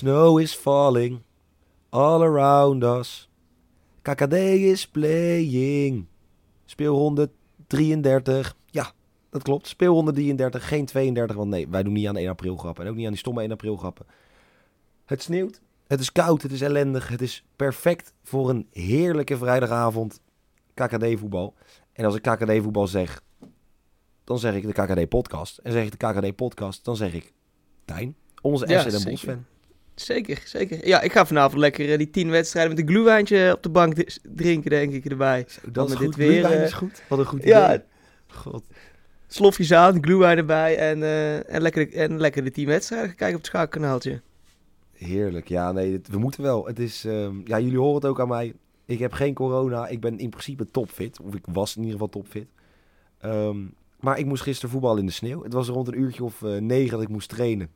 Snow is falling all around us. KKD is playing. Speelronde 33. Ja, dat klopt. Speelronde 33, geen 32. Want nee, wij doen niet aan 1 april grappen. En ook niet aan die stomme 1 april grappen. Het sneeuwt. Het is koud. Het is ellendig. Het is perfect voor een heerlijke vrijdagavond KKD voetbal. En als ik KKD voetbal zeg, dan zeg ik de KKD podcast. En zeg ik de KKD podcast, dan zeg ik Tijn, onze Ja, FC Den Bosch fan. Zeker, zeker. Ja, ik ga vanavond lekker eh, die tien wedstrijden met een gluwijntje op de bank drinken, denk ik, erbij. Dat met is dit goed. weer, Weer, eh, is goed. Wat een goed Ja, idee. God. slofjes aan, gluwijn erbij en, eh, en, lekker, en lekker de tien wedstrijden gaan kijken op het schaakkanaaltje. Heerlijk. Ja, nee, we moeten wel. Het is, ehm, ja, jullie horen het ook aan mij. Ik heb geen corona. Ik ben in principe topfit. Of ik was in ieder geval topfit. Ehm, maar ik moest gisteren voetballen in de sneeuw. Het was rond een uurtje of eh, negen dat ik moest trainen.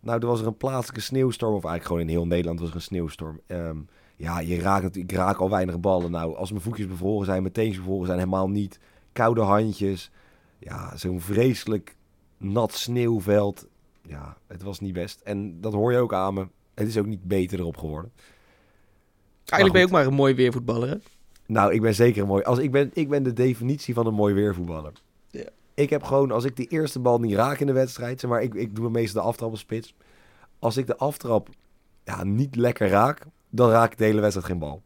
Nou, er was er een plaatselijke sneeuwstorm. Of eigenlijk gewoon in heel Nederland was er een sneeuwstorm. Ehm, ja, je raakt ik raak al weinig ballen. Nou, als mijn voetjes bevroren zijn, mijn teentjes bevroren zijn, helemaal niet. Koude handjes. Ja, zo'n vreselijk nat sneeuwveld. Ja, het was niet best. En dat hoor je ook aan me. Het is ook niet beter erop geworden. Eigenlijk ben je ook maar een mooi weervoetballer, hè? Nou, ik ben zeker een mooi. Als ik, ben, ik ben de definitie van een mooi weervoetballer. Ja. Ik heb gewoon, als ik die eerste bal niet raak in de wedstrijd, zeg maar, ik, ik doe me meestal de aftrap op spits. Als ik de aftrap ja, niet lekker raak, dan raak ik de hele wedstrijd geen bal.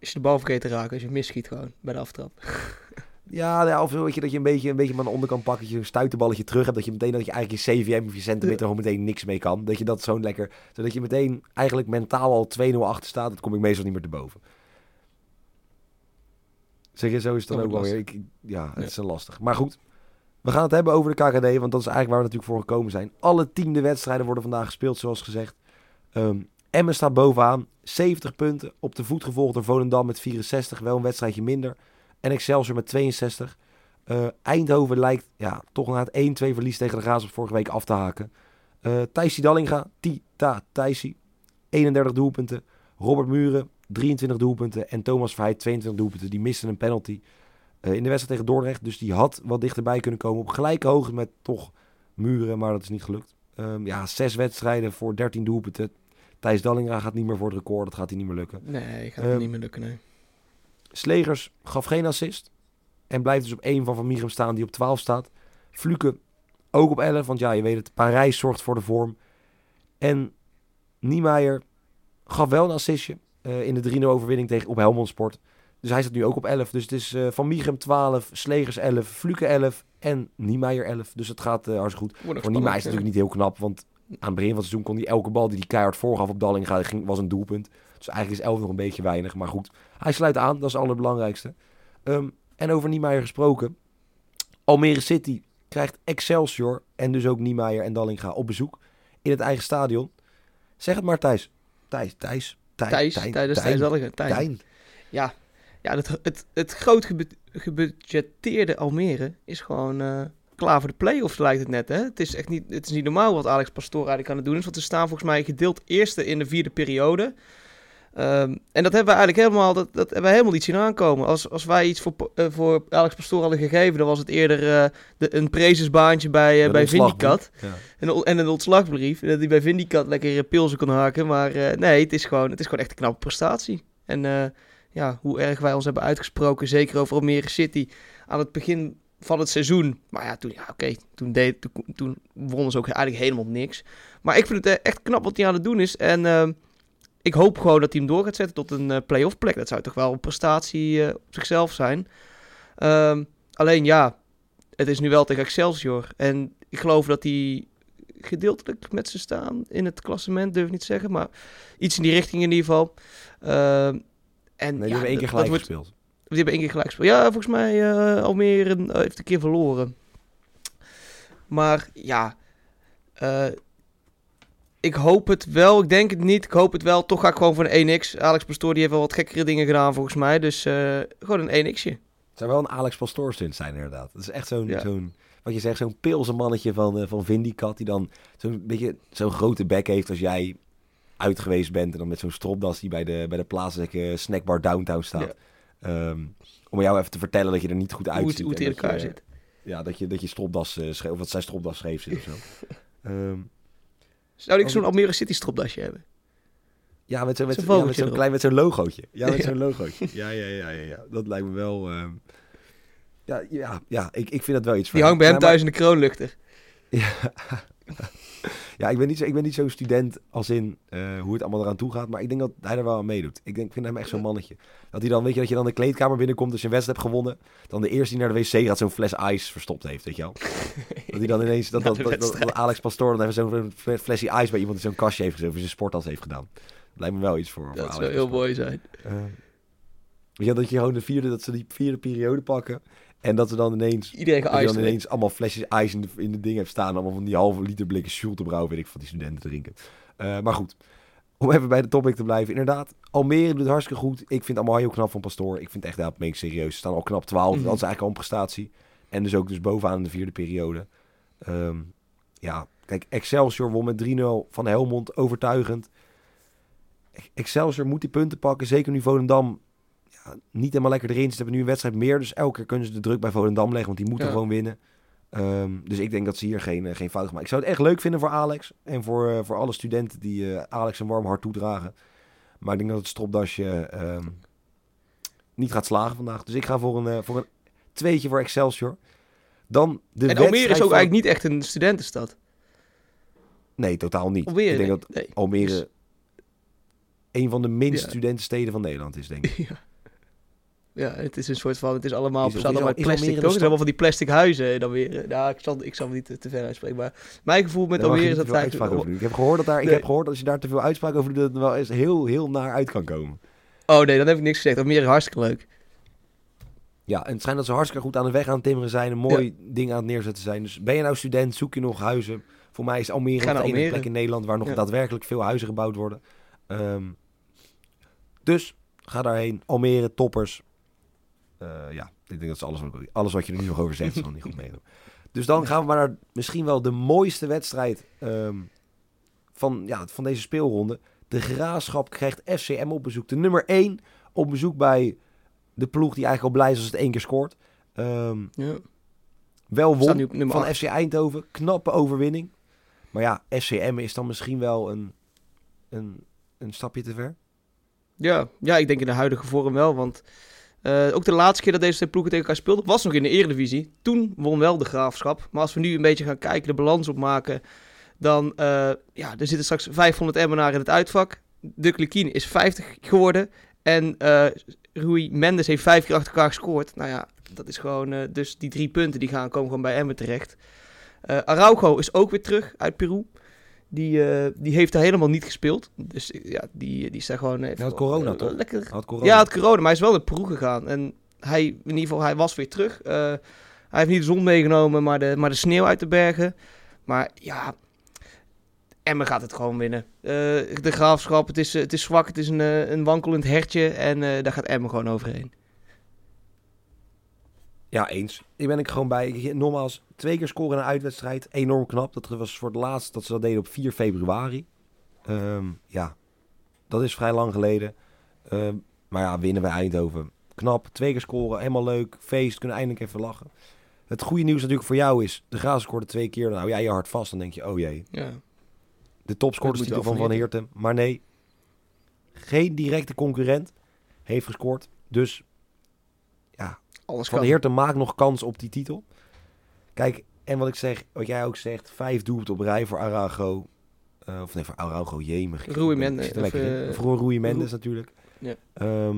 Als je de bal vergeet te raken, als je misschiet gewoon bij de aftrap. Ja, ja, of zo, weet je, dat je een beetje, een beetje aan de onderkant pakt, dat je een stuiterballetje terug hebt, dat je meteen dat je eigenlijk je CVM of je centimeter gewoon meteen niks mee kan. Dat je dat zo'n lekker, zodat je meteen eigenlijk mentaal al 2-0 achter staat, dat kom ik meestal niet meer te boven. Zeg je, zo is het dan Dat ook wel weer. Ik, ja, het Ja. is lastig. Maar goed, we gaan het hebben over de KKD, want dat is eigenlijk waar we natuurlijk voor gekomen zijn. Alle tiende wedstrijden worden vandaag gespeeld, zoals gezegd. Ehm Emmen staat bovenaan, 70 punten. Op de voet gevolgd door Volendam met 64, wel een wedstrijdje minder. En Excelsior met 62. Eh, Eindhoven lijkt ja, toch na het 1-2 verlies tegen de Graafschap vorige week af te haken. Uh, Thijsie Dallinga, Tita Thijsie, 31 doelpunten. Robert Muren, 23 doelpunten. En Thomas Verheid, 22 doelpunten. Die misten een penalty eh, in de wedstrijd tegen Dordrecht. Dus die had wat dichterbij kunnen komen. Op gelijke hoogte met toch Muren, maar dat is niet gelukt. Ehm, ja, zes wedstrijden voor 13 doelpunten. Thijs Dallinga gaat niet meer voor het record. Dat gaat hij niet meer lukken. Nee, gaat Ehm, niet meer lukken, nee. Slegers gaf geen assist. En blijft dus op 1 van Van Michum staan die op 12 staat. Fluke ook op 11. Want ja, je weet het. Parijs zorgt voor de vorm. En Niemeyer gaf wel een assistje. Eh, in de 3-0 overwinning tegen, op Helmond Sport. Dus hij staat nu ook op 11. Dus het is eh, Van Michum 12, Slegers 11, Fluke 11 en Niemeyer 11. Dus het gaat eh hartstikke goed. Voor Niemeyer is het natuurlijk niet heel knap. Want aan het begin van het seizoen kon hij elke bal die hij keihard voorgaf op Dallinga ging, was een doelpunt. Dus eigenlijk is 11 nog een beetje weinig. Maar goed, hij sluit aan. Dat is het allerbelangrijkste. Ehm, en over Niemeyer gesproken. Almere City krijgt Excelsior en dus ook Niemeyer en Dallinga op bezoek in het eigen stadion. Zeg het maar Thijs. Thijs, Thijs. Ja. Thijs, Thijs, tijdens Thijs. Tijn. Tijn. Ja, ja het, het, het groot gebudgeteerde Almere is gewoon eh, klaar voor de play-offs, lijkt het net. Hè? Het, is echt niet, het is niet normaal wat Alex Pastoor eigenlijk aan het doen is. Want ze staan volgens mij gedeeld eerste in de vierde periode. Ehm, en dat hebben we eigenlijk helemaal, dat, dat hebben we helemaal niet zien aankomen. Als, als wij iets voor, eh, voor Alex Pastoor hadden gegeven, dan was het eerder eh, de, een prezesbaantje bij, eh, bij Vindicat. Ja. En, een- en een ontslagbrief. Dat hij bij Vindicat lekker pilsen kon haken. Maar nee, het is, gewoon, het is gewoon echt een knappe prestatie. En ja, hoe erg wij ons hebben uitgesproken, zeker over Almere City, aan het begin van het seizoen. Maar ja, toen, ja, oké, toen, deed, toen, toen wonnen ze ook eigenlijk helemaal niks. Maar ik vind het echt knap wat hij aan het doen is. En ehm, ik hoop gewoon dat hij hem door gaat zetten tot een eh, play-off plek. Dat zou toch wel een prestatie eh, op zichzelf zijn. Ehm, alleen ja, het is nu wel tegen Excelsior. En ik geloof dat hij gedeeltelijk met ze staan in het klassement, durf ik niet te zeggen. Maar iets in die richting in ieder geval. Uh, en Nee, die ja, hebben één keer gelijk wordt, gespeeld. Die hebben één keer gelijk gespeeld. Ja, volgens mij eh Almere heeft een keer verloren. Maar ja, ik hoop het wel. Ik denk het niet. Ik hoop het wel. Toch ga ik gewoon voor een 1x. Alex Pastoor die heeft wel wat gekkere dingen gedaan volgens mij. Dus eh, gewoon een 1x'je. Het zou wel een Alex Pastoor stunt zijn inderdaad. Dat is echt zo'n, Ja. zo'n wat je zegt, zo'n pilse mannetje van, eh van Vindicat. Die dan zo'n beetje zo'n grote bek heeft als jij uit geweest bent. En dan met zo'n stropdas die bij de, bij de plaatselijke snackbar downtown staat. Ehm, om jou even te vertellen dat je er niet goed het, uitziet. hoe het in elkaar zit. Ja, dat je, dat je stropdas scheef, of dat zijn stropdas scheef zit of zo. Zou ik Als zo'n Almere City stropdasje hebben? ja, met zo'n met ja, met klein, met zo'n logootje. Ja, met Ja. zo'n logootje. Ja, ja, ja, ja, ja. Dat lijkt me wel... ehm, ja, ja, ja ik, ik vind dat wel iets Die hangt bij hem Nee, maar- thuis in de kroonluchter. Ja. Ja, ik ben niet zo- ik ben niet zo'n student als in eh, hoe het allemaal eraan toe gaat. Maar ik denk dat hij er wel aan meedoet. Ik, denk, ik vind hem echt zo'n mannetje. Dat hij dan, weet je, dat je dan de kleedkamer binnenkomt als je een wedstrijd hebt gewonnen. Dan de eerste die naar de wc gaat zo'n fles ijs verstopt heeft, weet je wel. Dat hij dan ineens, dat, dat, Alex Pastoor dan even zo'n fle- flesje ijs bij iemand die zo'n kastje heeft gezet. Of zijn sporttas heeft gedaan. Lijkt me wel iets voor, Dat zou heel mooi zijn. Weet je, dat je gewoon de vierde, dat ze die vierde periode pakken. En dat ze dan ineens Iedereen dat dan ineens allemaal flesjes ijs in de, in de ding hebt staan. Allemaal van die halve liter blikken Schultebrouw, weet ik, van die studenten drinken. Eh, maar goed, om even bij de topic te blijven. Inderdaad, Almere doet het hartstikke goed. Ik vind allemaal heel knap van Pastoor. Ik vind echt, ja, meen ik serieus. Ze staan al knap 12. Mhm. Dat is eigenlijk al een prestatie. En dus ook dus bovenaan in de vierde periode. Ehm, ja, kijk, Excelsior won met 3-0 van Helmond. Overtuigend. Excelsior moet die punten pakken. Zeker nu Volendam niet helemaal lekker erin. Ze hebben nu een wedstrijd meer. Dus elke keer kunnen ze de druk bij Volendam leggen. Want die moeten Ja. gewoon winnen. Ehm, dus ik denk dat ze hier geen, eh, geen fout maken. Ik zou het echt leuk vinden voor Alex. En voor, eh, voor alle studenten die eh, Alex een warm hart toedragen. Maar ik denk dat het stropdasje ehm, niet gaat slagen vandaag. Dus ik ga voor een, voor een tweetje voor Excelsior. Dan de En Almere is ook van- eigenlijk niet echt een studentenstad. Nee, totaal niet. Almere, ik denk nee. dat Nee. Almere Dus- een van de minst Ja. studentensteden van Nederland is, denk ik. ja. Ja, het is een soort van, het is allemaal, het plastic, toch? Het zijn allemaal van die plastic huizen dan weer. Nou, ik zal, ik zal niet te, te ver uitspreken, maar mijn gevoel met Daar Almere is dat uitspraak eigenlijk... Ik heb gehoord dat daar, ik heb gehoord dat als je daar te veel uitspraak over doet, dat het wel eens heel, heel naar uit kan komen. Oh nee, dan heb ik niks gezegd. Almere is hartstikke leuk. Ja, en het schijnt dat ze hartstikke goed aan de weg aan het timmeren zijn. Een mooi ding aan het neerzetten zijn. Dus ben je nou student, zoek je nog huizen. Voor mij is Almere de enige plek in Nederland waar nog Ja. daadwerkelijk veel huizen gebouwd worden. Ehm, dus ga daarheen. Almere, toppers. Eh, ja, ik denk dat is alles, wat- alles wat je er nu nog over zegt, is nog niet goed meegenomen. Dus dan gaan we maar naar misschien wel de mooiste wedstrijd ehm, van, ja, van deze speelronde. De Graafschap krijgt FCM op bezoek. De nummer 1 op bezoek bij de ploeg die eigenlijk al blij is als het één keer scoort. Ehm, Ja. wel won van. FC Eindhoven. Knappe overwinning. Maar ja, FCM is dan misschien wel een, een, een stapje te ver. Ja, ja, ik denk in de huidige vorm wel, want eh, ook de laatste keer dat deze twee ploegen tegen elkaar speelden, was nog in de Eredivisie. Toen won wel de Graafschap. Maar als we nu een beetje gaan kijken, de balans opmaken, dan eh, ja, er zitten straks 500 Emmenaren in het uitvak. Lukien is 50 geworden en eh Rui Mendes heeft vijf keer achter elkaar gescoord. Nou ja, dat is gewoon, dus die drie punten die gaan komen gewoon bij Emmen terecht. Araujo is ook weer terug uit Peru. Die, eh, die heeft daar helemaal niet gespeeld. Dus eh, ja, die, die staat gewoon even... Hij had corona, eh, toch? Lekker. Had corona. Ja, had corona, maar hij is wel naar Peru gegaan. En hij, in ieder geval, hij was weer terug. Eh, hij heeft niet de zon meegenomen, maar de, maar de sneeuw uit de bergen. Maar ja, Emmen gaat het gewoon winnen. Eh, de graafschap, het is, eh, het is zwak, het is een, eh, een wankelend hertje. En eh, daar gaat Emmen gewoon overheen. Ja, eens. Ik ben ik gewoon bij. Nogmaals, twee keer scoren in een uitwedstrijd. Enorm knap. Dat was voor het laatst dat ze dat deden op 4 februari. Ehm, ja, dat is vrij lang geleden. Ehm, maar ja, winnen bij Eindhoven. Knap. Twee keer scoren. Helemaal leuk. Feest. Kunnen eindelijk even lachen. Het goede nieuws natuurlijk voor jou is... De Graas scoorde twee keer. Dan hou jij je hart vast. Dan denk je, oh jee. Ja. De topscorerstitel Van van Heerten. Maar nee, geen directe concurrent heeft gescoord. Dus Alles Van kan. Heerten maakt nog kans op die titel. Kijk, en wat ik zeg, wat jij ook zegt, vijf doelpunten op rij voor Arago. Eh, of nee, voor Araujo, jemig. Ik- Rui Mendes, of, eh, Voor Rui Mendes Rui- natuurlijk. Ja. Ehm,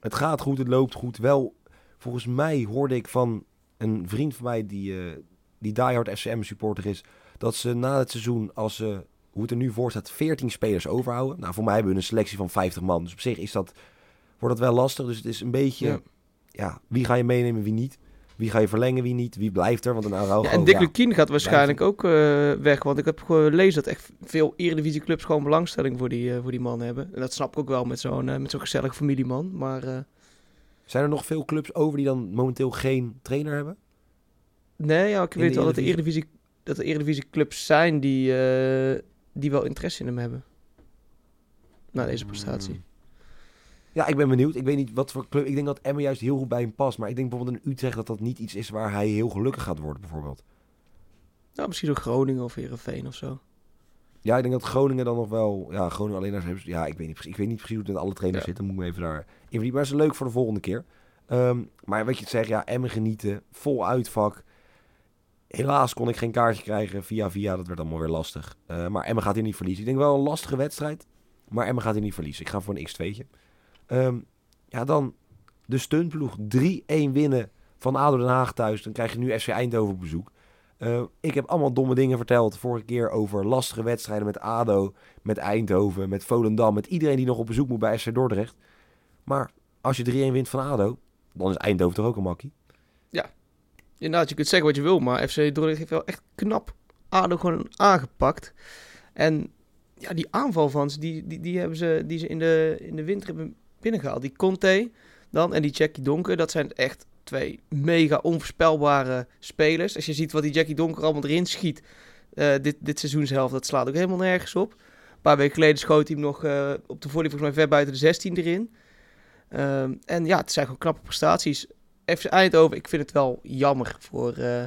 het gaat goed, het loopt goed. Wel, volgens mij hoorde ik van een vriend van mij die, eh die diehard FCM supporter is... dat ze na het seizoen, als ze, hoe het er nu voor staat, 14 spelers overhouden. Nou, voor mij hebben we een selectie van 50 man. Dus op zich is dat, wordt dat wel lastig. Dus het is een beetje, Ja. Ja, wie ga je meenemen, wie niet. Wie ga je verlengen, wie niet. Wie blijft er? Want een Araujo... Ja, en Dick ja, Lukien gaat waarschijnlijk ook eh, weg. Want ik heb gelezen dat echt veel eredivisieclubs gewoon belangstelling voor die, eh, voor die man hebben. En dat snap ik ook wel met zo'n eh, met zo'n gezellig familieman. Maar Zijn er nog veel clubs over die dan momenteel geen trainer hebben? nee, ja, ik In weet wel dat de Eredivisie? Dat er Eredivisieclubs zijn die, die wel interesse in hem hebben. Na deze prestatie. Hmm. Ja, ik ben benieuwd. Ik weet niet wat voor club. Ik denk dat Emma juist heel goed bij hem past. Maar ik denk bijvoorbeeld in Utrecht dat dat niet iets is waar hij heel gelukkig gaat worden, bijvoorbeeld. Nou, misschien zo Groningen of Heerenveen of zo. Ja, ik denk dat Groningen dan nog wel. Ja, Groningen alleen hebben. Ja, ik weet niet precies. Ik weet niet precies hoe het met alle trainers Ja. zit. Dan moet ik me even daar. in verdiepen. Maar het is leuk voor de volgende keer. Ehm, maar wat je het zegt, ja, Emmen genieten. Vol uitvak. Helaas kon ik geen kaartje krijgen via via. Dat werd allemaal weer lastig. Eh, maar Emmen gaat hier niet verliezen. Ik denk wel een lastige wedstrijd. Maar Emmen gaat hier niet verliezen. Ik ga voor een x2'tje. Ehm, ja, dan de stuntploeg 3-1 winnen van ADO Den Haag thuis. Dan krijg je nu FC Eindhoven op bezoek. Eh, ik heb allemaal domme dingen verteld vorige keer over lastige wedstrijden met ADO, met Eindhoven, met Volendam, met iedereen die nog op bezoek moet bij FC Dordrecht. Maar als je 3-1 wint van ADO, dan is Eindhoven toch ook een makkie. Inderdaad, je kunt zeggen wat je wil, maar FC Dordrecht heeft wel echt knap ADO gewoon aangepakt. En ja, die aanval van ze, die, die, die hebben ze, die ze in de, in de winter hebben binnengehaald. Die Conte dan en die Jackie Donker, dat zijn echt twee mega onvoorspelbare spelers. Als je ziet wat die Jackie Donker allemaal erin schiet eh, dit, dit seizoenshelft, dat slaat ook helemaal nergens op. Een paar weken geleden schoot hij hem nog eh, op de volley volgens mij ver buiten de 16 erin. Ehm, en ja, het zijn gewoon knappe prestaties. FC Eindhoven, ik vind het wel jammer voor, eh,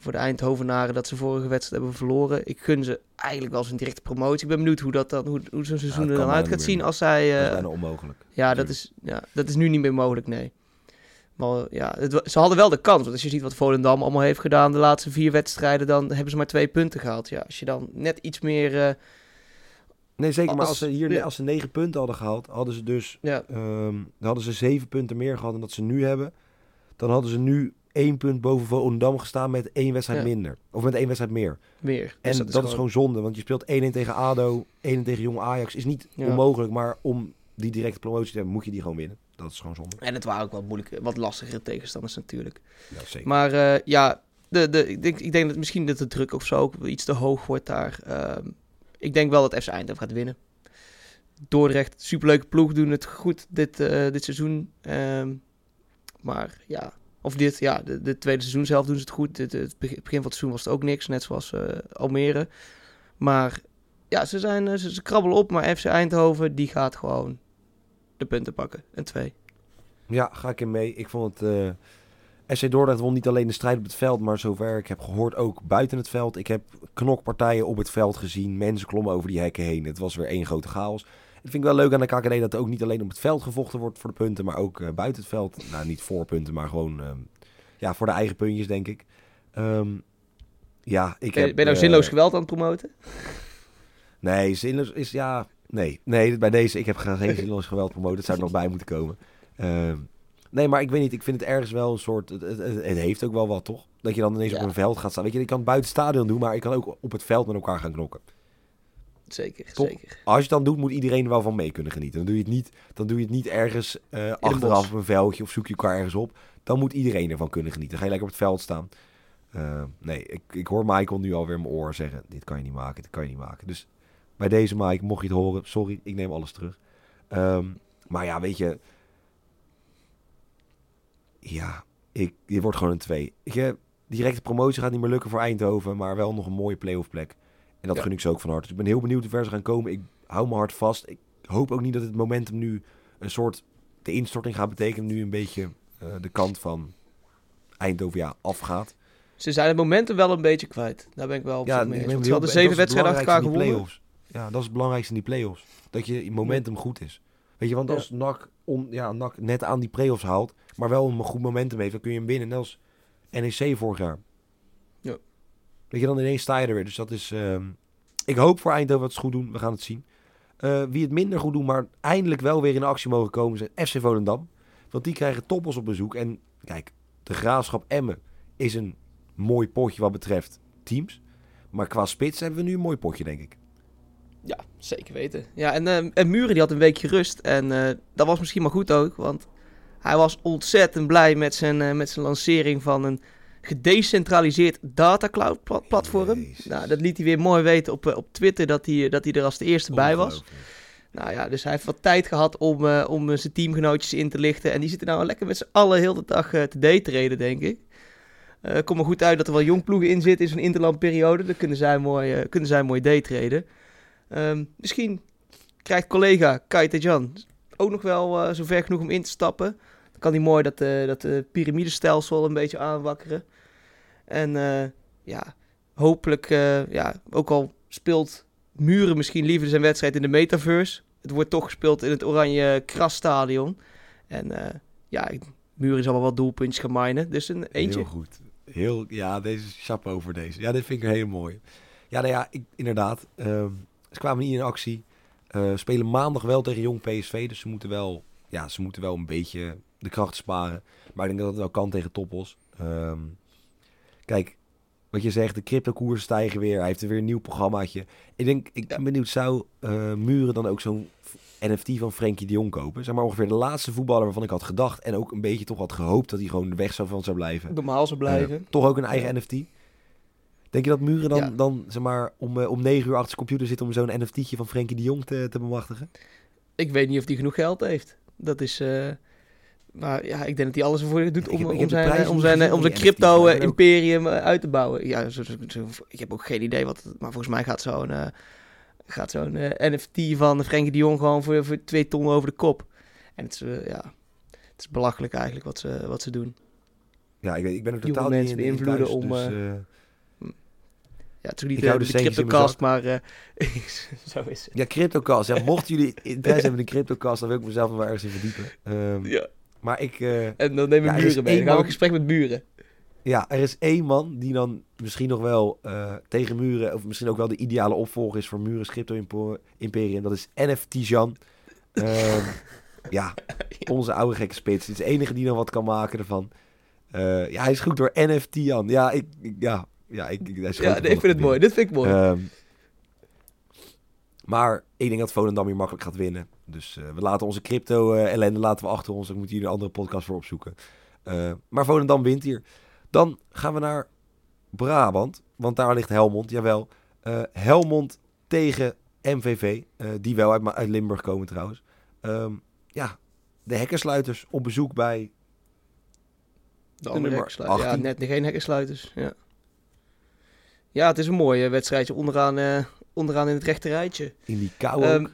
voor de Eindhovenaren dat ze vorige wedstrijd hebben verloren. Ik gun ze eigenlijk wel eens een directe promotie. Ik ben benieuwd hoe, dat dan, hoe, hoe zo'n seizoen dat er dan uit gaat zien als zij... dat is eh, bijna onmogelijk. ja, dat is, ja, dat is nu niet meer mogelijk, nee. Maar ja, het, ze hadden wel de kans. Want als je ziet wat Volendam allemaal heeft gedaan de laatste vier wedstrijden, dan hebben ze maar twee punten gehaald. Ja, als je dan net iets meer... eh, Nee, zeker. Maar Als- als ze hier ja. als ze 9 punten hadden gehaald, hadden ze dus ja, Ehm, dan hadden ze zeven punten meer gehad dan dat ze nu hebben. Dan hadden ze nu één punt boven Volendam gestaan met één wedstrijd Ja. minder. Of met één wedstrijd meer. meer. En Dus dat, is, gewoon... zonde, want je speelt 1-1 tegen ADO, 1-1 tegen Jong Ajax. Is niet Ja. onmogelijk, maar om die directe promotie te hebben, moet je die gewoon winnen. Dat is gewoon zonde. En het waren ook wat moeilijke, wat lastigere tegenstanders natuurlijk. Ja, zeker. Maar eh, ja, de, de, ik, denk, ik denk dat misschien dat de druk of zo ook iets te hoog wordt daar. Ehm, ik denk wel dat FC Eindhoven gaat winnen. Dordrecht, superleuke ploeg, doen het goed dit, eh, dit seizoen. Ehm, maar ja, of dit, ja, de, de tweede seizoen zelf doen ze het goed. Dit, het begin van het seizoen was het ook niks, net zoals eh, Almere. Maar ja, ze, zijn, eh, ze, krabbelen op, maar FC Eindhoven, die gaat gewoon de punten pakken. En twee. Ja, ga ik in mee. Ik vond het... eh SC Dordrecht won niet alleen de strijd op het veld, maar zover ik heb gehoord ook buiten het veld. Ik heb knokpartijen op het veld gezien. Mensen klommen over die hekken heen. Het was weer één grote chaos. Vind ik wel leuk aan de KKD dat er ook niet alleen op het veld gevochten wordt voor de punten, maar ook eh, buiten het veld. Nou, niet voor punten, maar gewoon ehm, ja, voor de eigen puntjes, denk ik. Ehm, ja, ik Ben, heb... ben je nou eh, zinloos geweld aan het promoten? Nee, zinloos is ja. Nee, nee, bij deze. Ik heb geen zinloos geweld promoten. Dat zou er nog bij moeten komen. Ehm, nee, maar ik weet niet. Ik vind het ergens wel een soort. Het, het, het- het heeft ook wel wat, toch? Dat je dan ineens Ja. op een veld gaat staan. Weet je, ik kan het buiten het stadion doen, maar ik kan ook op het veld met elkaar gaan knokken. Zeker, Top. zeker. Als je het dan doet, moet iedereen er wel van mee kunnen genieten. Dan doe je het niet, dan doe je het niet ergens eh, achteraf op een veldje of zoek je elkaar ergens op. Dan moet iedereen ervan kunnen genieten. Dan ga je lekker op het veld staan. Eh, nee, ik, ik hoor Michael nu alweer in mijn oor zeggen: Dit kan je niet maken, dit kan je niet maken. Dus bij deze, Mike, mocht je het horen, sorry, ik neem alles terug. Ehm, maar ja, weet je. Ja, ik, dit wordt gewoon een 2. Je, directe promotie gaat niet meer lukken voor Eindhoven, maar wel nog een mooie playoff plek. En dat Ja. gun ik ze ook van harte. Dus ik ben heel benieuwd hoe ver ze gaan komen. Ik hou me hard vast. Ik hoop ook niet dat het momentum nu een soort de instorting gaat betekenen. Nu een beetje eh, de kant van Eindhoven ja, afgaat. Ze zijn het momentum wel een beetje kwijt. Daar ben ik wel op Ja, mee eens. Ze hadden zeven wedstrijden achter elkaar gewonnen. Ja, dat is het belangrijkste in die play-offs. Dat je momentum goed is. Weet je, want Ja. als NAC, on, ja, NAC net aan die play-offs haalt, maar wel een goed momentum heeft, dan kun je hem winnen. Net als NEC vorig jaar. Weet je, dan ineens sta er weer. Dus dat is... ehm, ik hoop voor Eindhoven dat ze goed doen. We gaan het zien. Eh, wie het minder goed doen, maar eindelijk wel weer in actie mogen komen, zijn FC Volendam. Want die krijgen toppels op bezoek. En kijk, de Graafschap Emmen is een mooi potje wat betreft teams. Maar qua spits hebben we nu een mooi potje, denk ik. Ja, zeker weten. Ja, en, eh, en Muren die had een weekje rust. En eh, dat was misschien maar goed ook. Want hij was ontzettend blij met zijn, eh, met zijn lancering van een gedecentraliseerd data cloud pla- platform. Jezus. Nou, dat liet hij weer mooi weten op, eh, op Twitter dat hij, dat hij er als de eerste bij was. Nou ja, dus hij heeft wat tijd gehad om, eh, om eh, zijn teamgenootjes in te lichten. En die zitten nou lekker met z'n allen heel de dag eh, te daytraden, denk ik. Eh komt me goed uit dat er wel jong ploegen in zitten in zo'n interlandperiode. Dan kunnen zij mooi, eh, kunnen zij mooi daytraden. Ehm misschien krijgt collega Kai Jan ook nog wel eh, zover genoeg om in te stappen. Kan hij mooi dat, eh dat eh, piramidestelsel een beetje aanwakkeren. En eh, ja, hopelijk, ja, ook al speelt Muren misschien liever zijn wedstrijd in de metaverse. Het wordt toch gespeeld in het oranje krasstadion. En ja, Muren zal wel wat doelpuntjes gaan minen. Dus een eentje. Heel goed. Heel, ja, deze chapeau voor deze. Ja, dit vind ik heel mooi. Ja, nou ja, ik, inderdaad. ehm, ze kwamen niet in actie. Eh, spelen maandag wel tegen Jong PSV. Dus ze moeten wel, ja, ze moeten wel een beetje de kracht sparen. Maar ik denk dat het wel kan tegen Toppos. Ehm, kijk, wat je zegt, de cryptokoersen stijgen weer. Hij heeft er weer een nieuw programmaatje. Ik denk, ik ben benieuwd, zou eh, Muren dan ook zo'n NFT van Frenkie de Jong kopen? Zeg maar ongeveer de laatste voetballer waarvan ik had gedacht. En ook een beetje toch had gehoopt dat hij gewoon de weg zou van zou blijven. Normaal zou blijven. Eh, toch ook een eigen NFT. Denk je dat Muren dan, Ja. dan zeg maar, om, eh, om negen uur achter zijn computer zit om zo'n NFT'tje van Frenkie de Jong te, te bemachtigen? Ik weet niet of hij genoeg geld heeft. Dat is. Eh, maar ja, ik denk dat hij alles ervoor doet om, heb- ik om zijn, om zijn, om zijn crypto-imperium uit te bouwen. Ja, zo, zo- zo- ik heb ook geen idee wat. Maar volgens mij gaat zo'n eh, gaat zo'n eh, NFT van Frenkie de Jong gewoon voor, voor twee ton over de kop. En het is, eh, ja, het is belachelijk eigenlijk wat ze, wat ze doen. Ja, ik, weet, ik ben er totaal niet mensen in, in beïnvloeden thuis, om, dus, eh, eh, Ja, het is niet de, de, de cryptocast, maar eh, zo is het. ja, CryptoCast. Ja, mochten jullie interesse hebben in de CryptoCast, dan wil ik mezelf wel ergens in verdiepen. Ehm, Ja. Maar ik, eh, En dan nemen Ja, we buren mee. Dan gaan we een gesprek met buren. ja, er is één man die dan misschien nog wel eh, tegen Muren, of misschien ook wel de ideale opvolger is voor Muren's Crypto Impo- Imperium. Dat is NFT Jan. Ehm, ja, onze oude gekke spits. Het is de enige die nog wat kan maken ervan. Eh, ja, hij is goed door NFT Jan. Ja, ik, ik- ja, ja, ik, ik, hij is Ja, ik vind het mooi. Dit vind ik mooi. Ehm, maar ik denk dat Volendam hier makkelijk gaat winnen. Dus eh, we laten onze crypto eh, ellende laten we achter ons. Dan moeten jullie een andere podcast voor opzoeken. Eh, maar Volendam wint hier. Dan gaan we naar Brabant. Want daar ligt Helmond, jawel. Helmond tegen MVV. die wel uit, uit Limburg komen trouwens. Ehm, ja, de hekkersluiters op bezoek bij... De andere hekkensluiters. Ja, 18. net geen hekkensluiters. Ja. ja, het is een mooi eh, wedstrijdje onderaan, onderaan in het rechte rijtje. In die kou Ehm,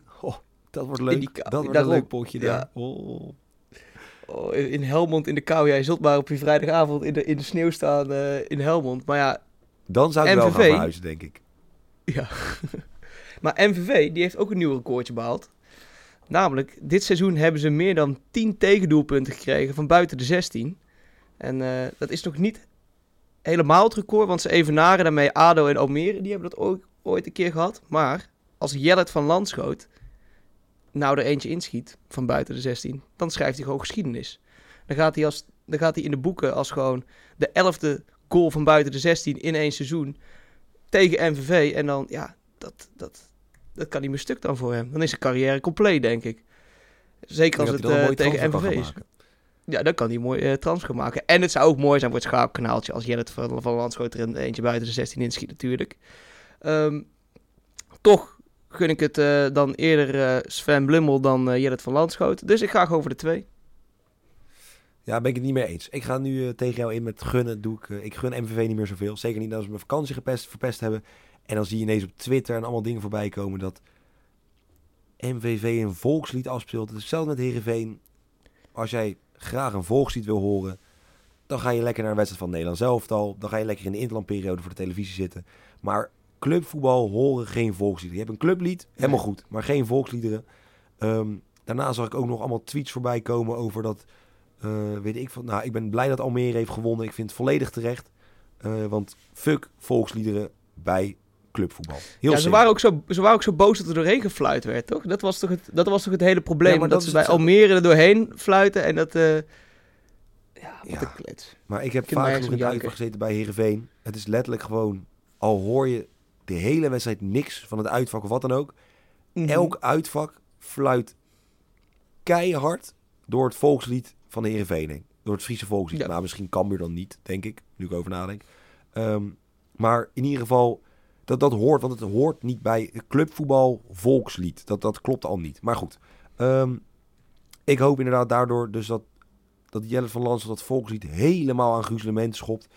dat wordt leuk. kou- dat wordt een leuk potje Ja. daar. Oh. Oh, in Helmond in de kou. Jij zult maar op je vrijdagavond in de, in de sneeuw staan eh, in Helmond. Maar ja, Dan zou ik wel gaan verhuizen, denk ik. ja. maar MVV die heeft ook een nieuw recordje behaald. Namelijk, dit seizoen hebben ze meer dan 10 tegendoelpunten gekregen van buiten de 16. En eh, dat is nog niet helemaal het record, want ze evenaren daarmee ADO en Almere. Die hebben dat ooit, ooit een keer gehad. Maar als Jellet van Landschoot nou er eentje inschiet van buiten de 16, dan schrijft hij gewoon geschiedenis. Dan gaat hij, als, dan gaat hij in de boeken als gewoon de elfde goal van buiten de 16 in één seizoen tegen MVV. En dan, ja, dat, dat, dat kan niet meer stuk dan voor hem. Dan is zijn carrière compleet, denk ik. Zeker als het mooie tegen MVV is. gaan. Ja, dan kan hij mooi eh transfer maken. En het zou ook mooi zijn voor het schaapkanaaltje als Jellet van, van Landschoot er een eentje buiten de 16 inschiet natuurlijk. Ehm, toch gun ik het eh, dan eerder eh, Sven Blummel dan Jellet van Landschoot. Dus ik ga gewoon de twee. Ja, ben ik het niet mee eens. Ik ga nu tegen jou in met gunnen. Doe ik, ik gun MVV niet meer zoveel. Zeker niet als ze mijn vakantie gepest, verpest hebben. En dan zie je ineens op Twitter en allemaal dingen voorbij komen dat MVV een volkslied afspeelt. Hetzelfde met Heerenveen. Als jij graag een volkslied wil horen, dan ga je lekker naar een wedstrijd van Nederland zelftal. Dan ga je lekker in de interlandperiode voor de televisie zitten. Maar clubvoetbal horen geen volksliederen. Je hebt een clublied, helemaal goed, maar geen volksliederen. Ehm, daarna zag ik ook nog allemaal tweets voorbij komen over dat, eh, weet ik van, nou, ik ben blij dat Almere heeft gewonnen. Ik vind het volledig terecht. Eh, want fuck volksliederen bij clubvoetbal. Heel ja, ze waren, ook zo, ze waren ook zo boos dat er doorheen gefluit werd, toch? Dat was toch het, dat was toch het hele probleem? Ja, maar dat, dat ze bij Almere er doorheen fluiten en dat... eh, ja, wat Ja. klets. Maar ik heb Ik vaak genoeg in de gezeten bij Heerenveen. Het is letterlijk gewoon, al hoor je de hele wedstrijd niks van het uitvak of wat dan ook. Mhm. Elk uitvak fluit keihard door het volkslied van de Heerenveen. Door het Friese volkslied. Ja. Nou, misschien Cambuur dan niet, denk ik. Nu ik over nadenk. Ehm, maar in ieder geval, dat, dat hoort. Want het hoort niet bij clubvoetbal volkslied. Dat, dat klopt al niet. Maar goed. Ehm, ik hoop inderdaad daardoor dus dat, dat Jelle van Lans dat volkslied helemaal aan gruzelement schopt.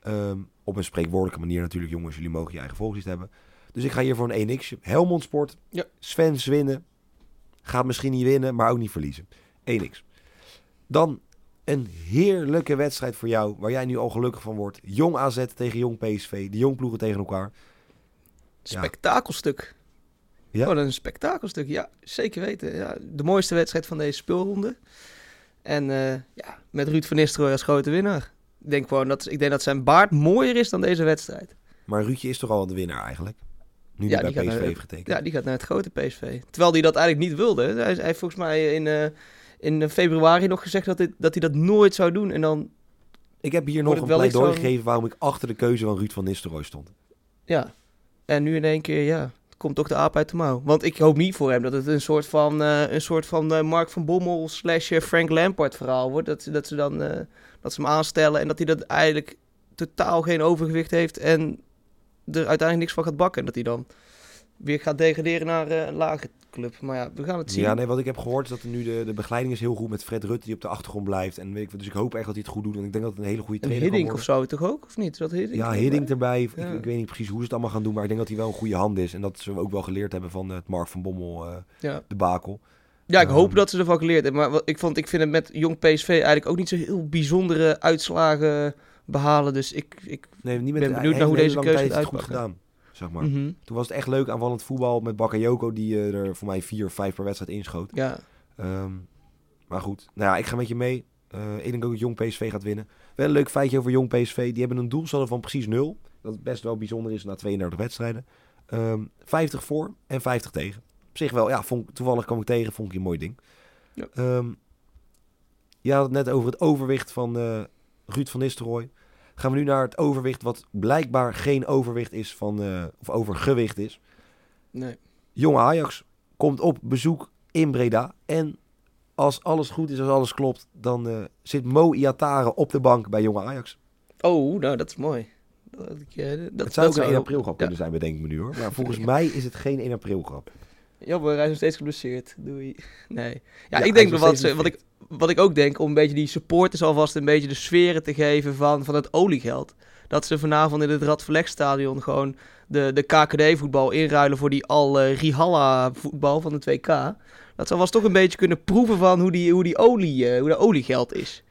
Ehm, op een spreekwoordelijke manier natuurlijk, jongens. Jullie mogen je eigen volkslied hebben. Dus ik ga hier voor een 1x. Helmond Sport. Ja. Sven winnen. Gaat misschien niet winnen, maar ook niet verliezen. 1x. Dan een heerlijke wedstrijd voor jou, waar jij nu al gelukkig van wordt. Jong AZ tegen Jong PSV. De jong ploegen tegen elkaar. Spektakelstuk. Ja? Gewoon een spektakelstuk, ja, zeker weten. Ja, de mooiste wedstrijd van deze speelronde. En eh, ja, met Ruud van Nistelrooy als grote winnaar. Ik denk gewoon dat, ik denk dat zijn baard mooier is dan deze wedstrijd. Maar Ruudje is toch al de winnaar eigenlijk? Nu Ja, die bij PSV naar- heeft getekend. Ja, die gaat naar het grote PSV. Terwijl hij dat eigenlijk niet wilde. Hij, hij heeft volgens mij in, eh, in februari nog gezegd dat, dit, dat hij dat nooit zou doen. En dan, Ik heb hier nog een pleidooi van- gegeven waarom ik achter de keuze van Ruud van Nistelrooy stond. ja. En nu in één keer, ja, komt toch de aap uit de mouw. Want ik hoop niet voor hem dat het een soort van, eh, een soort van eh, Mark van Bommel slash Frank Lampard verhaal wordt. Dat, ze- dat ze dan dat ze hem aanstellen en dat hij dat eigenlijk totaal geen overgewicht heeft en er uiteindelijk niks van gaat bakken. En dat hij dan weer gaat degraderen naar eh, een lage club. Maar ja, we gaan het zien. Ja, nee, wat ik heb gehoord is dat er nu de, de begeleiding is heel goed met Fred Rutte die op de achtergrond blijft. En weet ik, dus ik hoop echt dat hij het goed doet. En ik denk dat het een hele goede trainer Hiddink worden. of zo toch ook? Of niet? Is Dat Hiddink Ja, erbij? Hiddink erbij. Ik, Ja. ik weet niet precies hoe ze het allemaal gaan doen. Maar ik denk dat hij wel een goede hand is. En dat ze ook wel geleerd hebben van het Mark van Bommel eh Ja. debakel. Ja, ik hoop Ehm. dat ze ervan geleerd hebben. Maar wat- ik, vond, ik vind het met jong PSV eigenlijk ook niet zo heel bijzondere uitslagen behalen. Dus ik... ik Nee, niet met Ben benieuwd naar hoe deze keuze het uitpakt, gedaan. Zeg maar. Mhm. Toen was het echt leuk aanvallend voetbal met Bakayoko die eh, er voor mij vier of vijf per wedstrijd inschoot. Ja, Ehm, maar goed, nou ja, ik ga met je mee. Eh, ik denk ook dat Jong PSV gaat winnen. Wel een leuk feitje over Jong PSV. Die hebben een doelsaldo van precies nul. Dat best wel bijzonder is na 32 wedstrijden. Ehm 50 voor en 50 tegen. Zich wel, ja, vond, toevallig kwam ik tegen. Vond ik een mooi ding. Ja. Ehm, je had het net over het overwicht van eh, Ruud van Nistelrooy. Gaan we nu naar het overwicht wat blijkbaar geen overwicht is van, eh, of overgewicht is. nee. Jonge Ajax komt op bezoek in Breda. En als alles goed is, als alles klopt, dan eh, zit Mo Iatare op de bank bij Jonge Ajax. Oh, nou, dat is mooi. Dat, ik, dat, het zou dat ook een 1 april ja. grap kunnen zijn, bedenk me nu hoor. Maar volgens mij is het geen 1 april grap. Jammer, hij is nog steeds geblesseerd. Doei. Nee. Ja, Ja, ik denk wat, wat, ik, wat ik ook denk, om een beetje die supporters alvast een beetje de sferen te geven van, van het oliegeld. Dat ze vanavond in het Radverlegstadion gewoon de, de KKD-voetbal inruilen voor die al Rihalla-voetbal van de 2K. Dat ze alvast toch een beetje kunnen proeven van hoe die, hoe die olie, eh, hoe dat oliegeld is.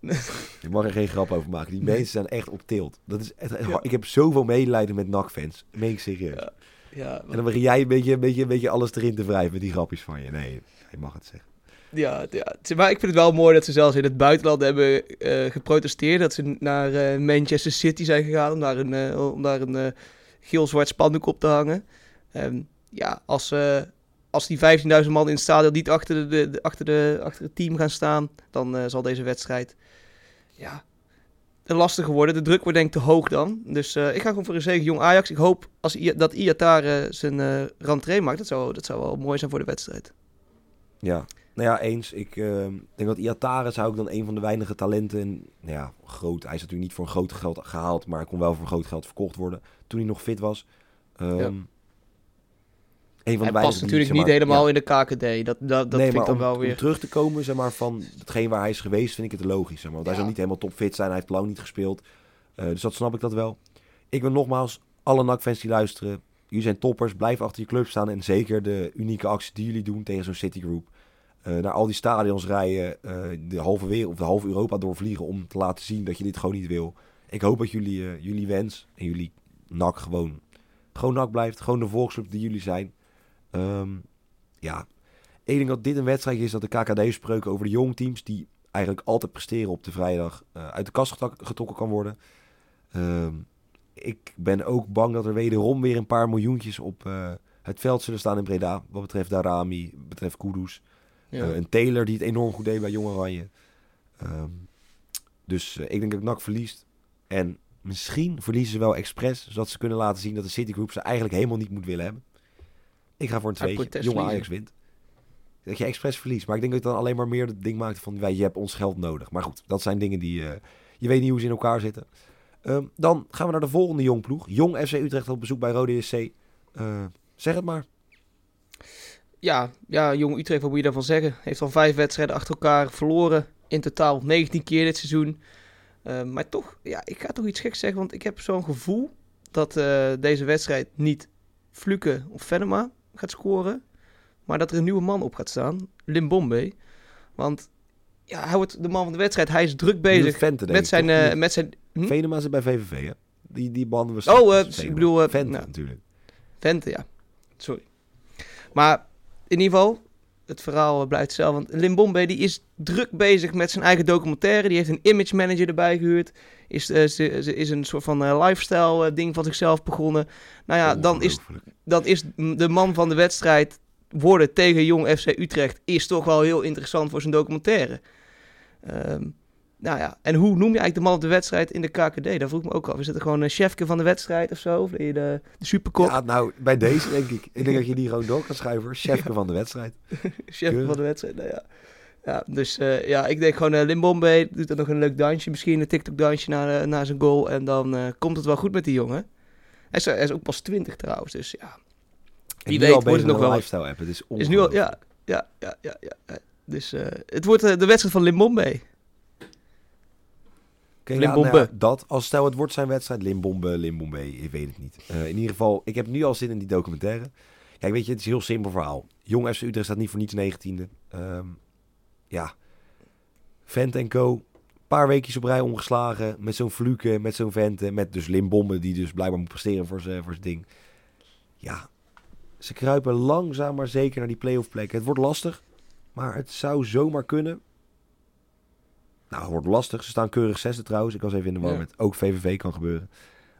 Ik mag er geen grap over maken. Die mensen zijn echt op tilt. Dat is echt, Ja. Ik heb zoveel medelijden met NAC-fans. Meen ik serieus. Ja. Ja, En dan begin jij een beetje, een, beetje, een beetje alles erin te wrijven met die grapjes van je. Nee, je mag het zeggen. Ja, ja, maar ik vind het wel mooi dat ze zelfs in het buitenland hebben eh, geprotesteerd. Dat ze naar eh, Manchester City zijn gegaan om daar een, eh, om daar een geel-zwart spandoek op te hangen. Ehm, ja, als, als die 15.000 man in het stadion niet achter, de, de, achter, de, achter het team gaan staan, dan zal deze wedstrijd ja, lastiger worden. De druk wordt denk ik te hoog dan. Dus eh, ik ga gewoon voor een zege jong Ajax. Ik hoop als I dat Iatare zijn eh rentree maakt. Dat zou, dat zou wel mooi zijn voor de wedstrijd. Ja, nou ja, eens. Ik eh, denk dat Iatare zou ik dan een van de weinige talenten... en, Nou ja, groot. Hij is natuurlijk niet voor een groot geld gehaald... maar kon wel voor groot geld verkocht worden toen hij nog fit was. Ehm. Een van Hij de past natuurlijk zeg niet helemaal ja. in de KKD. Dat, dat, dat nee, vind ik dan om, wel om weer. terug te komen zeg maar, van hetgeen waar hij is geweest, vind ik het logisch. Zeg maar. Want hij zal niet helemaal topfit zijn, hij heeft lang niet gespeeld. Eh, dus dat snap ik dat wel. Ik wil nogmaals alle NAC-fans die luisteren. Jullie zijn toppers, blijf achter je club staan. En zeker de unieke acties die jullie doen tegen zo'n Citigroup. Eh naar al die stadions rijden, eh, de halve wereld of de halve Europa doorvliegen om te laten zien dat je dit gewoon niet wil. Ik hoop dat jullie, jullie wens en jullie NAC gewoon, gewoon NAC blijft. Gewoon de volksclub die jullie zijn. Ehm, ja, ik denk dat dit een wedstrijd is dat de KKD-spreuken over de jongteams... die eigenlijk altijd presteren op de vrijdag... eh, uit de kast getrokken kan worden. Ehm, ik ben ook bang dat er wederom weer een paar miljoentjes op eh, het veld zullen staan in Breda. Wat betreft Darami, wat betreft Kudus. Ja. Eh, een Taylor die het enorm goed deed bij Jong Oranje. Ehm, dus ik denk dat NAC verliest. En Misschien verliezen ze wel expres, zodat ze kunnen laten zien dat de Citigroup ze eigenlijk helemaal niet moet willen hebben. Ik ga voor een tweetje. Jonge. Ajax wint. Dat je expres verliest. Maar ik denk dat je dan alleen maar meer het ding maakt van... Wij, je hebt ons geld nodig. Maar goed, dat zijn dingen die... eh, je weet niet hoe ze in elkaar zitten. Ehm, dan gaan we naar de volgende jongploeg. Jong FC Utrecht op bezoek bij Rode SC. Eh, zeg het maar. Ja, ja, Jong Utrecht, wat moet je daarvan zeggen? Heeft al vijf wedstrijden achter elkaar verloren. In totaal 19 keer dit seizoen. Eh, maar toch, ja, ik ga toch iets geks zeggen. Want ik heb zo'n gevoel dat eh, deze wedstrijd niet Fluke of Venema gaat scoren. Maar dat er een nieuwe man op gaat staan. Limbombe. Want ja, hij wordt de man van de wedstrijd. Hij is druk bezig denk met zijn... toch? eh, met zijn hm? Venema zit bij VVV, hè? Die, die banden we Oh, eh, ik bedoel, eh, nou. natuurlijk. Vente, ja. Sorry. Maar in ieder geval, het verhaal blijft hetzelfde. Want Limbombe die is druk bezig met zijn eigen documentaire. Die heeft een image manager erbij gehuurd. Is, eh, ze, ze is een soort van eh, lifestyle eh, ding van zichzelf begonnen. Nou ja, dan is, dan is de man van de wedstrijd worden tegen Jong FC Utrecht... is toch wel heel interessant voor zijn documentaire. Ehm, nou ja, en hoe noem je eigenlijk de man op de wedstrijd in de KKD? Dat vroeg ik me ook af. Is het gewoon een chefke van de wedstrijd of zo? Of ben je de, de superkok? Ja, nou, bij deze denk ik. Ik denk dat je die gewoon door kan schuiven. Chefke van de wedstrijd. Chef Keurig. van de wedstrijd, nou ja. Ja, dus eh, ja, ik denk gewoon uh, Limbombe doet dan nog een leuk dansje. Misschien een TikTok-dansje na, eh, na zijn goal. En dan eh, komt het wel goed met die jongen. Hij is, hij is ook pas 20 trouwens, dus ja. Wie weet wordt het nog wel- lifestyle app. Het is Is nu al, ja, ja, ja, ja, ja. Dus eh, het wordt eh, de wedstrijd van Limbombe. Limbombe. nou ja, dat, als stel het wordt zijn wedstrijd, Limbombe, Limbombe, ik weet het niet. Eh, in ieder geval, ik heb nu al zin in die documentaire. Kijk, weet je, het is een heel simpel verhaal. Jong FC Utrecht staat niet voor niets 19e. Ehm, ja, Vent en Co. paar weekjes op rij ongeslagen. Met zo'n Fluke, met zo'n Vente. Met dus Limbombe, die dus blijkbaar moet presteren voor zijn voor zijn ding. Ja, ze kruipen langzaam maar zeker naar die play-off plekken. Het wordt lastig, maar het zou zomaar kunnen. Nou, wordt lastig. Ze staan keurig zesde trouwens. Ik was even in de war Ja. met ook VVV kan gebeuren.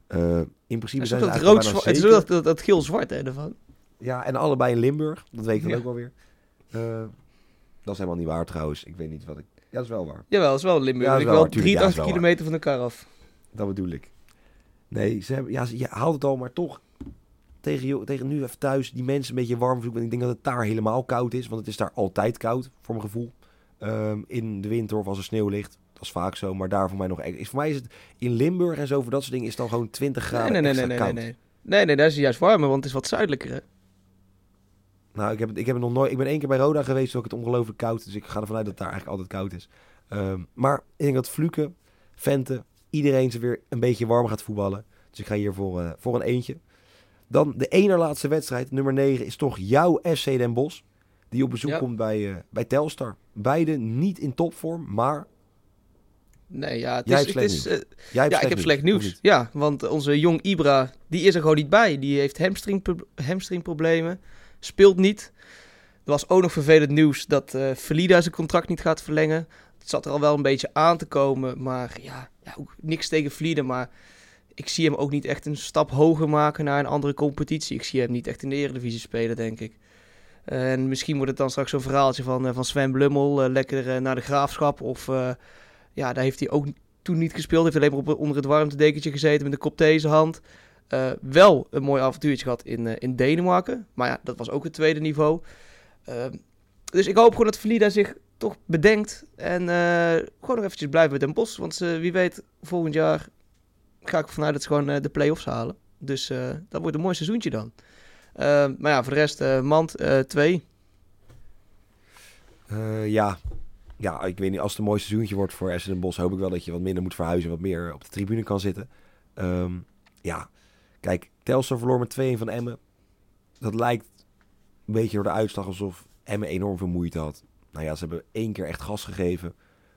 Eh, in principe zijn ze dat rood, bijna zwa- het is dat, dat, dat geel-zwart hè, daarvan. Ja, en allebei in Limburg. Dat weet ik dan Ja. ook wel weer. Eh, dat is helemaal niet waar trouwens. Ik weet niet wat ik... Ja, dat is wel waar. Jawel, dat is wel Limburg. Ja, ik is wel ja, dat is 83 wel kilometer van elkaar af. Dat bedoel ik. Nee, ze hebben, ja, ze, je haalt het al, maar toch tegen, tegen nu even thuis die mensen een beetje warm voelen. Ik denk dat het daar helemaal koud is, want het is daar altijd koud, voor mijn gevoel. Ehm, in de winter of als er sneeuw ligt. Dat is vaak zo, maar daar voor mij nog... e- Is, voor mij is het in Limburg en zo, voor dat soort dingen, is het dan gewoon 20 graden Nee, nee, nee, nee, nee, koud. nee. Nee, nee, daar is het juist warmer, want het is wat zuidelijker. Hè? Nou, ik heb, ik heb nog nooit. Ik ben één keer bij Roda geweest, toen ik het ongelooflijk koud. Dus ik ga ervan uit dat daar eigenlijk altijd koud is. Ehm, maar ik denk dat Fluke, Vente, iedereen ze weer een beetje warm gaat voetballen. Dus ik ga hier voor, eh, voor een eentje. Dan de ene laatste wedstrijd, nummer 9, is toch jouw FC Den Bosch. Die op bezoek Ja. komt bij, eh, bij Telstar. Beide niet in topvorm, maar Nee, ja, het Jij is... hebt Het slecht is nieuws. eh, jij ja, ik heb slecht nieuws. Ja, want onze jong Ibra, die is er gewoon niet bij. Die heeft hamstring, hamstringproblemen, speelt niet. Er was ook nog vervelend nieuws dat eh Verlida zijn contract niet gaat verlengen. Het zat er al wel een beetje aan te komen, maar ja, ja ook niks tegen Verlida, maar ik zie hem ook niet echt een stap hoger maken naar een andere competitie. Ik zie hem niet echt in de Eredivisie spelen, denk ik. En misschien wordt het dan straks zo'n verhaaltje van, eh, van Sven Blummel, eh, lekker eh, naar de graafschap. Of ja, daar heeft hij ook toen niet gespeeld. Heeft alleen maar op, onder het warmtedekentje gezeten met een kop zijn hand. Wel een mooi avontuurtje gehad in, in Denemarken. Maar ja, dat was ook het tweede niveau. Ehm, dus ik hoop gewoon dat Valida zich toch bedenkt. En gewoon nog eventjes blijven met Den Bos. Want wie weet, volgend jaar ga ik ervan uit dat ze gewoon de play-offs halen. Dus dat wordt een mooi seizoentje dan. Ehm, maar ja, voor de rest, eh, Mand 2. Eh, ja. ja, ik weet niet. Als het een mooi seizoentje wordt voor FC Den Bosch, hoop ik wel dat je wat minder moet verhuizen. Wat meer op de tribune kan zitten. Ehm, ja, kijk. Telstar verloor met 2-1 van Emmen. Dat lijkt een beetje door de uitslag alsof Emmen enorm veel moeite had. Nou ja, ze hebben één keer echt gas gegeven.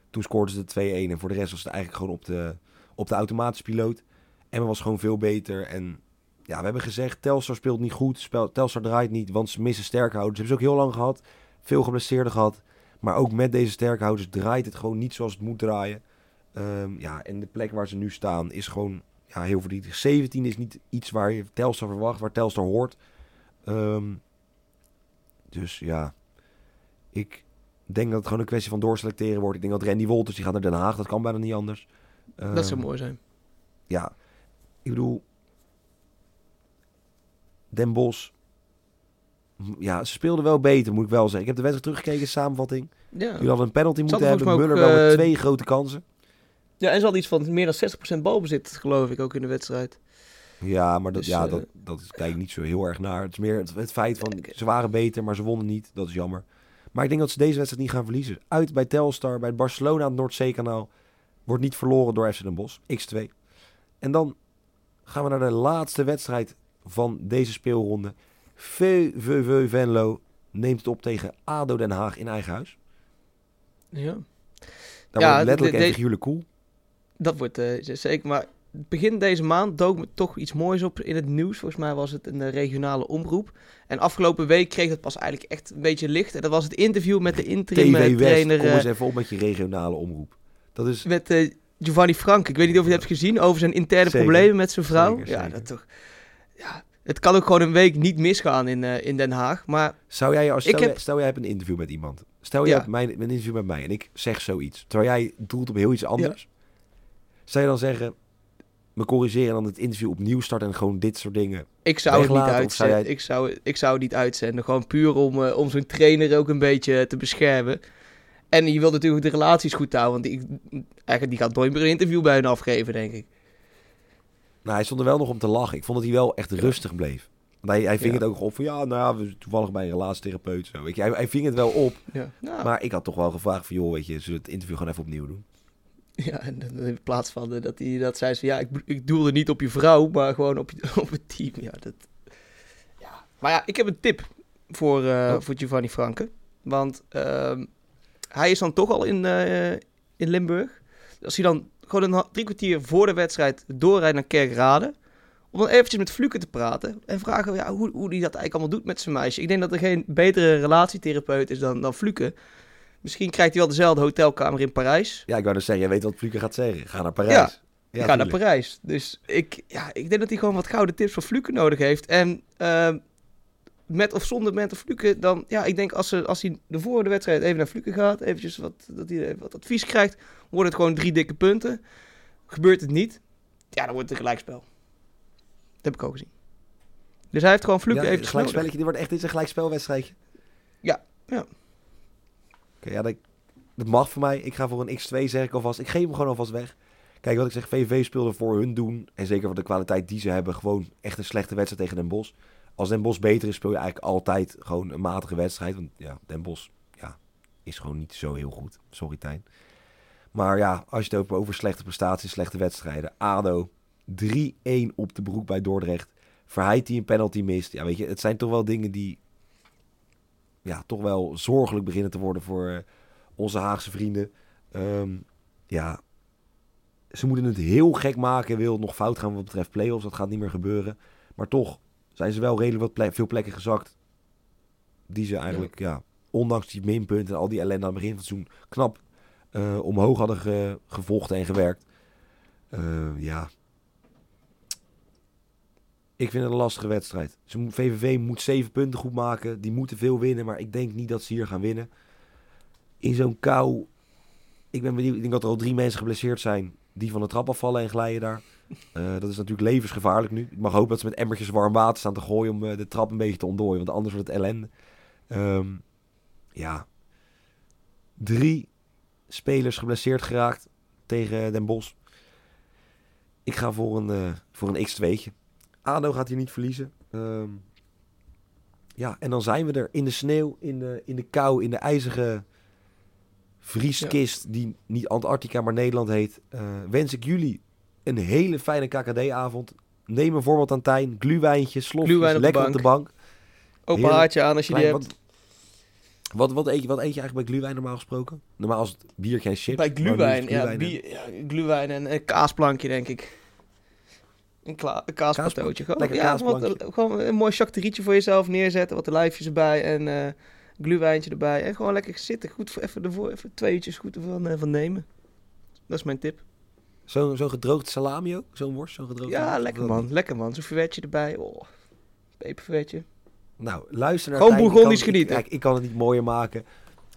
Toen scoorden ze de 2-1. En voor de rest was het eigenlijk gewoon op de, op de automatische piloot. Emmen was gewoon veel beter. En ja, we hebben gezegd, Telstar speelt niet goed. Spel, Telstar draait niet, want ze missen sterkhouders. Hebben ze ook heel lang gehad. Veel geblesseerden gehad. Maar ook met deze sterkhouders draait het gewoon niet zoals het moet draaien. Ehm, ja, en de plek waar ze nu staan is gewoon ja, heel verdrietig. 17 is niet iets waar je Telstar verwacht, waar Telstar hoort. Ehm, dus ja, ik denk dat het gewoon een kwestie van doorselecteren wordt. Ik denk dat Randy Wolters, die gaat naar Den Haag. Dat kan bijna niet anders. dat zou Ehm, mooi zijn. ja, ik bedoel, Den Bosch, m- ja, ze speelden wel beter, moet ik wel zeggen. Ik heb de wedstrijd teruggekeken, samenvatting. Ja. Jullie hadden een penalty moeten hebben. Muller wel met eh, twee grote kansen. ja, en ze hadden iets van meer dan 60% balbezit, geloof ik, ook in de wedstrijd. Ja, maar dat, Dus, ja, eh, dat, dat is kijk niet zo heel erg naar. Het is meer het, het feit van, Oké. ze waren beter, maar ze wonnen niet. Dat is jammer. Maar ik denk dat ze deze wedstrijd niet gaan verliezen. Uit bij Telstar, bij het Barcelona aan het Noordzeekanaal. Wordt niet verloren door FC Den Bosch. X2. En dan gaan we naar de laatste wedstrijd van deze speelronde. VVV Venlo neemt het op tegen ADO Den Haag in eigen huis. Ja. Ja, wordt letterlijk en figuurlijk cool. Dat wordt eh, zeker. Maar begin deze maand dook me toch iets moois op in het nieuws. Volgens mij was het een eh, regionale omroep. En afgelopen week kreeg het pas eigenlijk echt een beetje licht. En dat was het interview met de interim eh, TV West, trainer kom eens even op met je regionale omroep. Dat is... met Giovanni Frank. Ik weet niet of je het hebt gezien over zijn interne Zeker. problemen met zijn vrouw. Zeker, ja, zeker. dat toch. Ja, het kan ook gewoon een week niet misgaan in, eh, in Den Haag. Maar Zou jij, als Ik stel, heb- jij, stel jij hebt een interview met iemand. Stel jij Ja. hebt mijn, een interview met mij en ik zeg zoiets. Terwijl jij doelt op heel iets anders. Zou je dan zeggen, me corrigeren en dan het interview opnieuw starten en gewoon dit soort dingen. ik zou het niet zou uitzenden. jij- Ik, zou, ik zou het niet uitzenden. Gewoon puur om, eh, om zo'n trainer ook een beetje te beschermen. En je wilt natuurlijk de relaties goed houden. Want die, eigenlijk, die gaat nooit meer een interview bij hen afgeven, denk ik. Nou, hij stond er wel nog om te lachen. Ik vond dat hij wel echt rustig bleef. Want hij, hij ving Ja. het ook op van, ja, nou ja, we toevallig bij een relatietherapeut. Zo. Weet je, hij, hij ving het wel op. Ja, nou, Maar ik had toch wel gevraagd van, joh, weet je, zullen we het interview gewoon even opnieuw doen? ja en in plaats van eh, dat hij dat zei van... Ja, ik, ik doelde niet op je vrouw, maar gewoon op, je- op het team. Ja, dat... ja. Maar ja, ik heb een tip voor, eh, Oh. voor Giovanni Franke. Want ehm, hij is dan toch al in, eh, in Limburg. Als hij dan gewoon een drie kwartier voor de wedstrijd doorrijdt naar Kerkrade... om dan eventjes met Fluke te praten... en vragen ja, hoe, hoe hij dat eigenlijk allemaal doet met zijn meisje. Ik denk dat er geen betere relatietherapeut is dan, dan Fluke... Misschien krijgt hij wel dezelfde hotelkamer in Parijs. Ja, ik wou dus zeggen, jij weet wat Fluke gaat zeggen. Ga naar Parijs. Ja, ga naar. Parijs. Dus ik, ja, ik denk dat hij gewoon wat gouden tips van Fluke nodig heeft. En ehm, met of zonder met of Fluke, dan ja, ik denk als, ze, als hij de voor de wedstrijd even naar Fluke gaat, eventjes wat, dat hij wat advies krijgt, wordt het gewoon drie dikke punten. Gebeurt het niet, ja, dan wordt het een gelijkspel. Dat heb ik ook gezien. Dus hij heeft gewoon Fluke Ja, even een gelijkspelletje. Dit wordt echt een gelijkspelwedstrijdje. Ja, ja. Oké, ja, dat, dat mag voor mij. Ik ga voor een X2, zeg ik alvast. Ik geef hem gewoon alvast weg. Kijk, wat ik zeg, VVV speelde voor hun doen. En zeker voor de kwaliteit die ze hebben. Gewoon echt een slechte wedstrijd tegen Den Bosch. Als Den Bosch beter is, speel je eigenlijk altijd gewoon een matige wedstrijd. Want ja, Den Bosch ja, is gewoon niet zo heel goed. Sorry, Tijn. Maar ja, als je het hebt over slechte prestaties, slechte wedstrijden. ADO, 3-1 op de broek bij Dordrecht. Verheid die een penalty mist. Ja, weet je, het zijn toch wel dingen die... Ja, toch wel zorgelijk beginnen te worden voor eh, onze Haagse vrienden. Ehm, ja, ze moeten het heel gek maken. Wil nog fout gaan wat betreft play-offs. Dat gaat niet meer gebeuren. Maar toch zijn ze wel redelijk wat ple- veel plekken gezakt. Die ze eigenlijk, ja. ondanks die minpunten en al die ellende aan het begin van het seizoen... knap eh, omhoog hadden ge- gevochten en gewerkt. Eh, ja. Ik vind het een lastige wedstrijd. VVV moet zeven punten goed maken. Die moeten veel winnen, maar ik denk niet dat ze hier gaan winnen. In zo'n kou. Ik ben benieuwd. Ik denk dat er al drie mensen geblesseerd zijn. Die van de trap afvallen en glijden daar. Eh, dat is natuurlijk levensgevaarlijk nu. Ik mag hopen dat ze met emmertjes warm water staan te gooien om de trap een beetje te ontdooien. Want anders wordt het ellende. Ehm, ja. Drie spelers geblesseerd geraakt tegen Den Bosch. Ik ga voor een, eh, voor een X2'tje. ADO gaat hier niet verliezen. Ehm, ja, en dan zijn we er in de sneeuw, in de, in de kou, in de ijzige vrieskist die niet Antarctica, maar Nederland heet. Eh, wens ik jullie een hele fijne KKD-avond. Neem een voorbeeld aan Tijn. Gluwijntje, slofjes, lekker op de bank. Open haartje aan als je die hebt. wat, wat, wat, eet je, wat eet je eigenlijk bij gluwijn normaal gesproken? Normaal als het biertje en chips. Bij gluwijn, ja, bier, ja, gluwijn en een kaasplankje, denk ik. Een, kla- een kaaspatootje. Gewoon, Lekker ja, wat, kaasplankje. gewoon een mooi charcuterietje voor jezelf neerzetten. Wat de lijfjes erbij en eh gluwijntje erbij. En gewoon lekker zitten. Goed voor even, ervoor, even twee uurtjes goed ervan eh, van nemen. Dat is mijn tip. Zo'n zo gedroogd salami ook? Zo'n worst? Zo'n gedroogd Ja, worst? lekker man. Lekker man. Zo'n verwetje erbij. Oh, peperverwetje. Nou, luister naar Gewoon Bourgondisch genieten. Kijk, ik kan het niet mooier maken.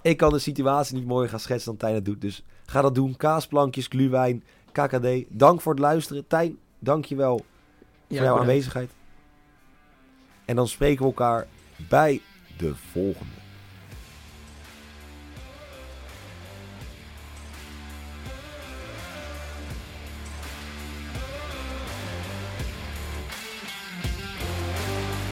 Ik kan de situatie niet mooier gaan schetsen dan Tijn het doet. Dus ga dat doen. Kaasplankjes, gluwijn, KKD. Dank voor het luisteren. Tijn, dank je wel voor jouw aanwezigheid. En dan spreken we elkaar bij de volgende.